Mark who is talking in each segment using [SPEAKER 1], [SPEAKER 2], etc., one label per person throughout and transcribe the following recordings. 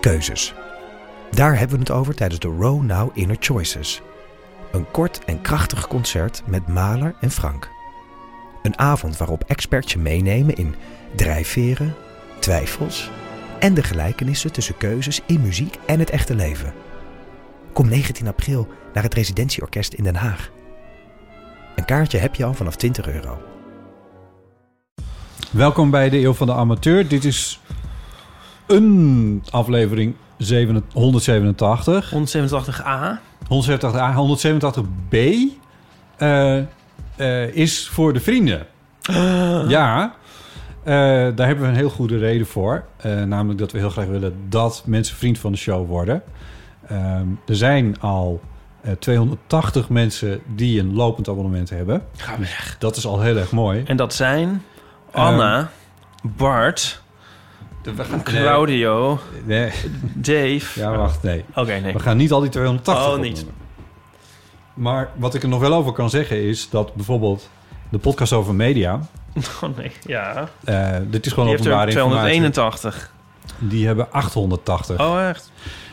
[SPEAKER 1] Keuzes. Daar hebben we het over tijdens de Row Now Inner Choices. Een kort en krachtig concert met Maler en Frank. Een avond waarop experts je meenemen in drijfveren, twijfels en de gelijkenissen tussen keuzes in muziek en het echte leven. Kom 19 april naar het Residentieorkest in Den Haag. Een kaartje heb je al vanaf 20 euro.
[SPEAKER 2] Welkom bij de Eeuw van de Amateur. Dit is een aflevering 7 187.
[SPEAKER 3] 187a.
[SPEAKER 2] 187a, 187b eh, eh, is voor de vrienden. Ja, eh, daar hebben we een heel goede reden voor. Eh, namelijk dat we heel graag willen dat mensen vriend van de show worden. Ehm, er zijn al eh, 280 mensen die een lopend abonnement hebben.
[SPEAKER 3] Ga weg.
[SPEAKER 2] Dat is al heel erg mooi.
[SPEAKER 3] En dat zijn Anna, Bart, Claudio,
[SPEAKER 2] Nee,
[SPEAKER 3] Dave.
[SPEAKER 2] ja, wacht, nee.
[SPEAKER 3] Oké, nee.
[SPEAKER 2] We gaan niet al die 280
[SPEAKER 3] Oh,
[SPEAKER 2] opnoemen.
[SPEAKER 3] niet.
[SPEAKER 2] Maar wat ik er nog wel over kan zeggen is dat bijvoorbeeld de podcast over media...
[SPEAKER 3] Oh nee, ja.
[SPEAKER 2] eh dit is gewoon
[SPEAKER 3] er
[SPEAKER 2] informatie.
[SPEAKER 3] 281.
[SPEAKER 2] Die hebben 880.
[SPEAKER 3] Oh, echt?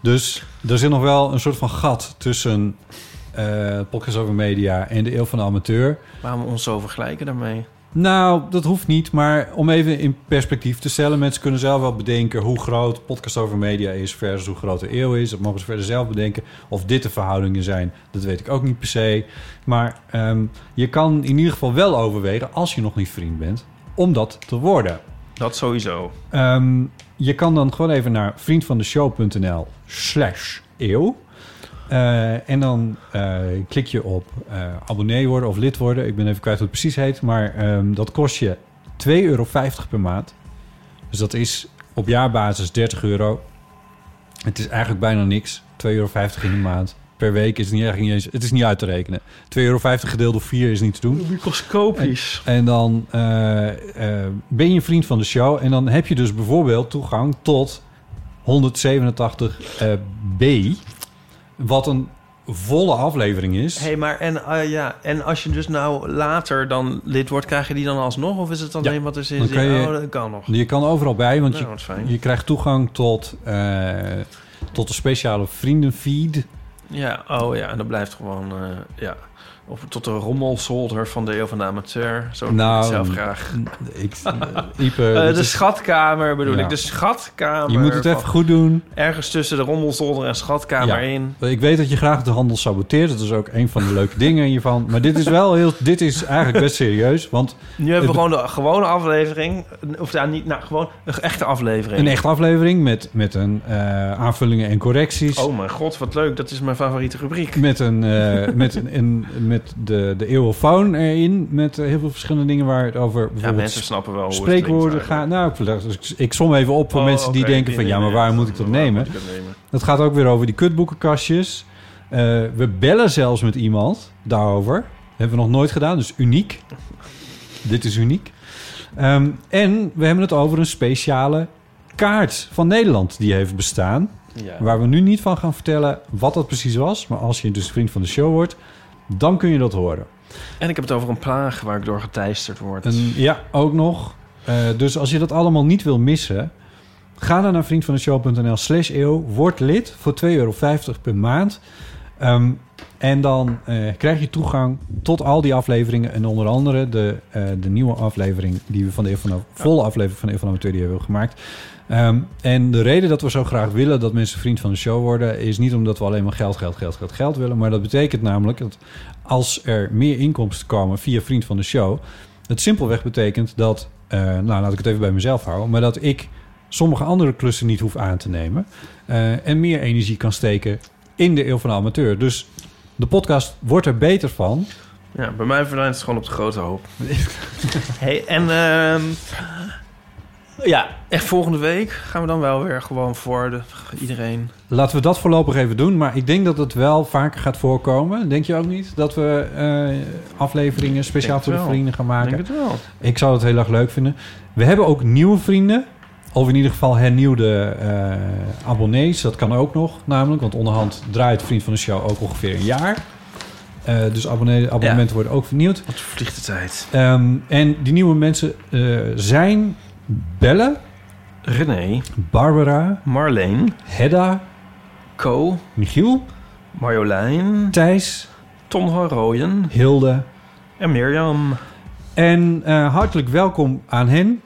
[SPEAKER 2] Dus er zit nog wel een soort van gat tussen eh podcast over media en de eeuw van de amateur.
[SPEAKER 3] Waarom ons zo vergelijken daarmee?
[SPEAKER 2] Nou, dat hoeft niet, maar om even in perspectief te stellen... mensen kunnen zelf wel bedenken hoe groot podcast over media is... versus hoe groot de eeuw is. Dat mogen ze verder zelf bedenken. Of dit de verhoudingen zijn, dat weet ik ook niet per se. Maar ehm, je kan in ieder geval wel overwegen, als je nog niet vriend bent... om dat te worden.
[SPEAKER 3] Dat sowieso.
[SPEAKER 2] Ehm, je kan dan gewoon even naar vriendvandeshow.nl slash eeuw. Eh, en dan eh, klik je op eh, abonnee worden of lid worden. Ik ben even kwijt hoe het precies heet. Maar ehm, dat kost je 2,50 euro per maand. Dus dat is op jaarbasis 30 euro. Het is eigenlijk bijna niks. 2,50 euro in de maand. Per week is het niet, niet eens... Het is niet uit te rekenen. 2,50 euro gedeeld door 4 is niet te doen.
[SPEAKER 3] Microscopisch.
[SPEAKER 2] En dan eh, eh, ben je vriend van de show. En dan heb je dus bijvoorbeeld toegang tot 187b. Wat een volle aflevering is.
[SPEAKER 3] Hé, hey, maar en, eh, ja, en als je dus nou later dan lid wordt, krijg je die dan alsnog? Of is het alleen
[SPEAKER 2] Ja,
[SPEAKER 3] wat er
[SPEAKER 2] dan kan je-
[SPEAKER 3] Oh, dat kan nog.
[SPEAKER 2] Je kan overal bij, want
[SPEAKER 3] Nou,
[SPEAKER 2] je,
[SPEAKER 3] is
[SPEAKER 2] je krijgt toegang tot, eh, tot een speciale vriendenfeed.
[SPEAKER 3] Ja, oh ja, en dat blijft gewoon, eh, ja. Of tot de rommelzolder van de eeuw van de amateur. Zo ik
[SPEAKER 2] Nou,
[SPEAKER 3] het zelf graag.
[SPEAKER 2] Ik, Ipe,
[SPEAKER 3] Eh,
[SPEAKER 2] dat
[SPEAKER 3] de
[SPEAKER 2] is-
[SPEAKER 3] schatkamer bedoel
[SPEAKER 2] Ja.
[SPEAKER 3] ik. De schatkamer.
[SPEAKER 2] je moet het even goed doen.
[SPEAKER 3] Ergens tussen de rommelzolder en schatkamer
[SPEAKER 2] Ja.
[SPEAKER 3] in.
[SPEAKER 2] Ik weet dat je graag de handel saboteert. Dat is ook een van de leuke dingen hiervan. Maar dit is wel heel... Dit is eigenlijk best serieus. Want
[SPEAKER 3] Nu hebben we gewoon de gewone aflevering. Of ja, niet, nou, gewoon een echte aflevering.
[SPEAKER 2] een echte aflevering met, met een eh, aanvullingen en correcties.
[SPEAKER 3] Oh mijn god, wat leuk. Dat is mijn favoriete rubriek.
[SPEAKER 2] Met, een, eh, met, een, een- met de, de eeuwofoon erin. Met eh, heel veel verschillende dingen waar het over
[SPEAKER 3] Ja,
[SPEAKER 2] bijvoorbeeld
[SPEAKER 3] mensen snappen wel hoe het
[SPEAKER 2] spreekwoorden gaat. Nou, ik, ik, ik som even op voor
[SPEAKER 3] Oh,
[SPEAKER 2] mensen die denken van... ja, maar waar
[SPEAKER 3] nee.
[SPEAKER 2] moet ik dat
[SPEAKER 3] Waar
[SPEAKER 2] nemen?
[SPEAKER 3] moet ik dat nemen?
[SPEAKER 2] Dat gaat ook weer over die kutboekenkastjes. Eh, we bellen zelfs met iemand daarover. Dat hebben we nog nooit gedaan, dus uniek. Dit is uniek. Ehm, en we hebben het over een speciale kaart van Nederland die heeft bestaan.
[SPEAKER 3] Ja.
[SPEAKER 2] Waar we nu niet van gaan vertellen wat dat precies was. Maar als je dus vriend van de show wordt, dan kun je dat horen.
[SPEAKER 3] En ik heb het over een plaag waar ik door geteisterd word.
[SPEAKER 2] En ja, ook nog. Eh, dus als je dat allemaal niet wil missen... ga dan naar vriendvandeshow.nl slash eeuw. Word lid voor 2,50 euro per maand. Ehm, en dan eh, krijg je toegang tot al die afleveringen. En onder andere de, eh, de nieuwe aflevering... die we van de, Eeuw van de volle aflevering van de Eeuw van Amateur die hebben gemaakt. Ehm, en de reden dat we zo graag willen dat mensen vriend van de show worden... is niet omdat we alleen maar geld, geld, geld, geld, geld willen. Maar dat betekent namelijk dat als er meer inkomsten komen via vriend van de show... het simpelweg betekent dat... eh, nou, laat ik het even bij mezelf houden... maar dat ik sommige andere klussen niet hoef aan te nemen... en meer energie kan steken de eeuw van de amateur. Dus de podcast wordt er beter van.
[SPEAKER 3] Ja, bij mij verdwijnt het gewoon op de grote hoop. hey, en ehm, Ja, echt volgende week gaan we dan wel weer gewoon voor de, iedereen.
[SPEAKER 2] Laten we dat voorlopig even doen. Maar ik denk dat het wel vaker gaat voorkomen. Denk je ook niet? Dat we eh, afleveringen speciaal voor de vrienden gaan
[SPEAKER 3] Ik
[SPEAKER 2] maken.
[SPEAKER 3] denk het wel.
[SPEAKER 2] Ik zou het heel erg leuk vinden. We hebben ook nieuwe vrienden. Of in ieder geval hernieuwde eh, abonnees. Dat kan ook nog namelijk. Want onderhand draait Vriend van de Show ook ongeveer een jaar. Eh, dus abonnee, abonnementen worden ook vernieuwd.
[SPEAKER 3] Wat vliegt de tijd.
[SPEAKER 2] Ehm, en die nieuwe mensen eh, zijn Belle,
[SPEAKER 3] René,
[SPEAKER 2] Barbara,
[SPEAKER 3] Marleen,
[SPEAKER 2] Hedda,
[SPEAKER 3] Co,
[SPEAKER 2] Michiel,
[SPEAKER 3] Marjolein,
[SPEAKER 2] Thijs,
[SPEAKER 3] Ton van Rooyen
[SPEAKER 2] Hilde.
[SPEAKER 3] en Mirjam.
[SPEAKER 2] En hartelijk welkom aan hen.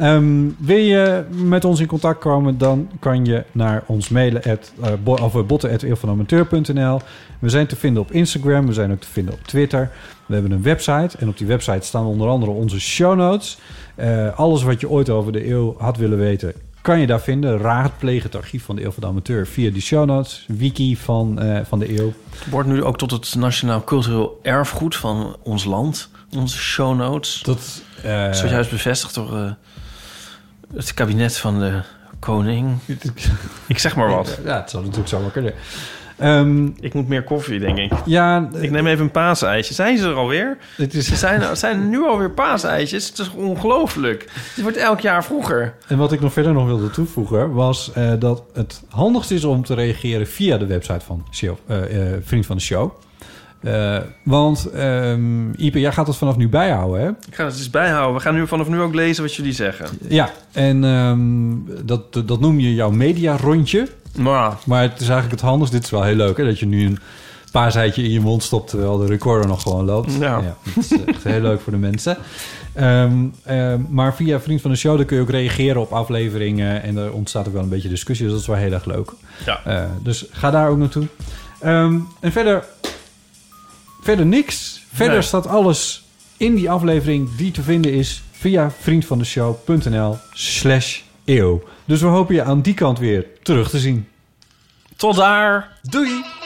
[SPEAKER 2] Ehm, wil je met ons in contact komen, dan kan je naar ons mailen at, bo- of botten.eeuwvanamateur.nl. We zijn te vinden op Instagram, we zijn ook te vinden op Twitter. We hebben een website en op die website staan onder andere onze show notes. Eh, alles wat je ooit over de eeuw had willen weten, kan je daar vinden. Raadpleeg het archief van de Eeuw van de Amateur via die show notes. Wiki van, van de eeuw.
[SPEAKER 3] Wordt nu ook tot het Nationaal Cultureel Erfgoed van ons land. Onze show notes.
[SPEAKER 2] Dat, eh,
[SPEAKER 3] Zojuist bevestigd door het kabinet van de koning. Ik zeg maar wat.
[SPEAKER 2] Ja, het zou natuurlijk zo wel kunnen. Ehm,
[SPEAKER 3] Ik moet meer koffie, denk ik.
[SPEAKER 2] ja,
[SPEAKER 3] Ik neem even een paaseitje. Zijn ze er alweer?
[SPEAKER 2] het is
[SPEAKER 3] Ze zijn, er zijn er nu alweer paaseitjes. Het is ongelooflijk. Het wordt elk jaar vroeger.
[SPEAKER 2] En wat ik nog verder nog wilde toevoegen was eh, dat het handigst is om te reageren via de website van show, eh, eh, Vriend van de Show. Eh, want Ipe, jij gaat het vanaf nu bijhouden, hè?
[SPEAKER 3] Ik ga het eens bijhouden. We gaan nu vanaf nu ook lezen wat jullie zeggen.
[SPEAKER 2] Ja, en ehm, dat, dat noem je jouw media-rondje.
[SPEAKER 3] Maar
[SPEAKER 2] Maar het is eigenlijk het handigst. Dit is wel heel leuk, hè? Dat je nu een paaseitje in je mond stopt... terwijl de recorder nog gewoon loopt.
[SPEAKER 3] Ja.
[SPEAKER 2] dat is echt heel leuk voor de mensen. Ehm, maar via Vriend van de Show... dan kun je ook reageren op afleveringen... en er ontstaat ook wel een beetje discussie. Dus dat is wel heel erg leuk.
[SPEAKER 3] ja.
[SPEAKER 2] Eh, dus ga daar ook naartoe. En verder... Verder niks. Verder
[SPEAKER 3] Nee.
[SPEAKER 2] staat alles in die aflevering... die te vinden is via vriendvandeshow.nl slash eeuw. Dus we hopen je aan die kant weer terug te zien.
[SPEAKER 3] Tot daar.
[SPEAKER 2] Doei!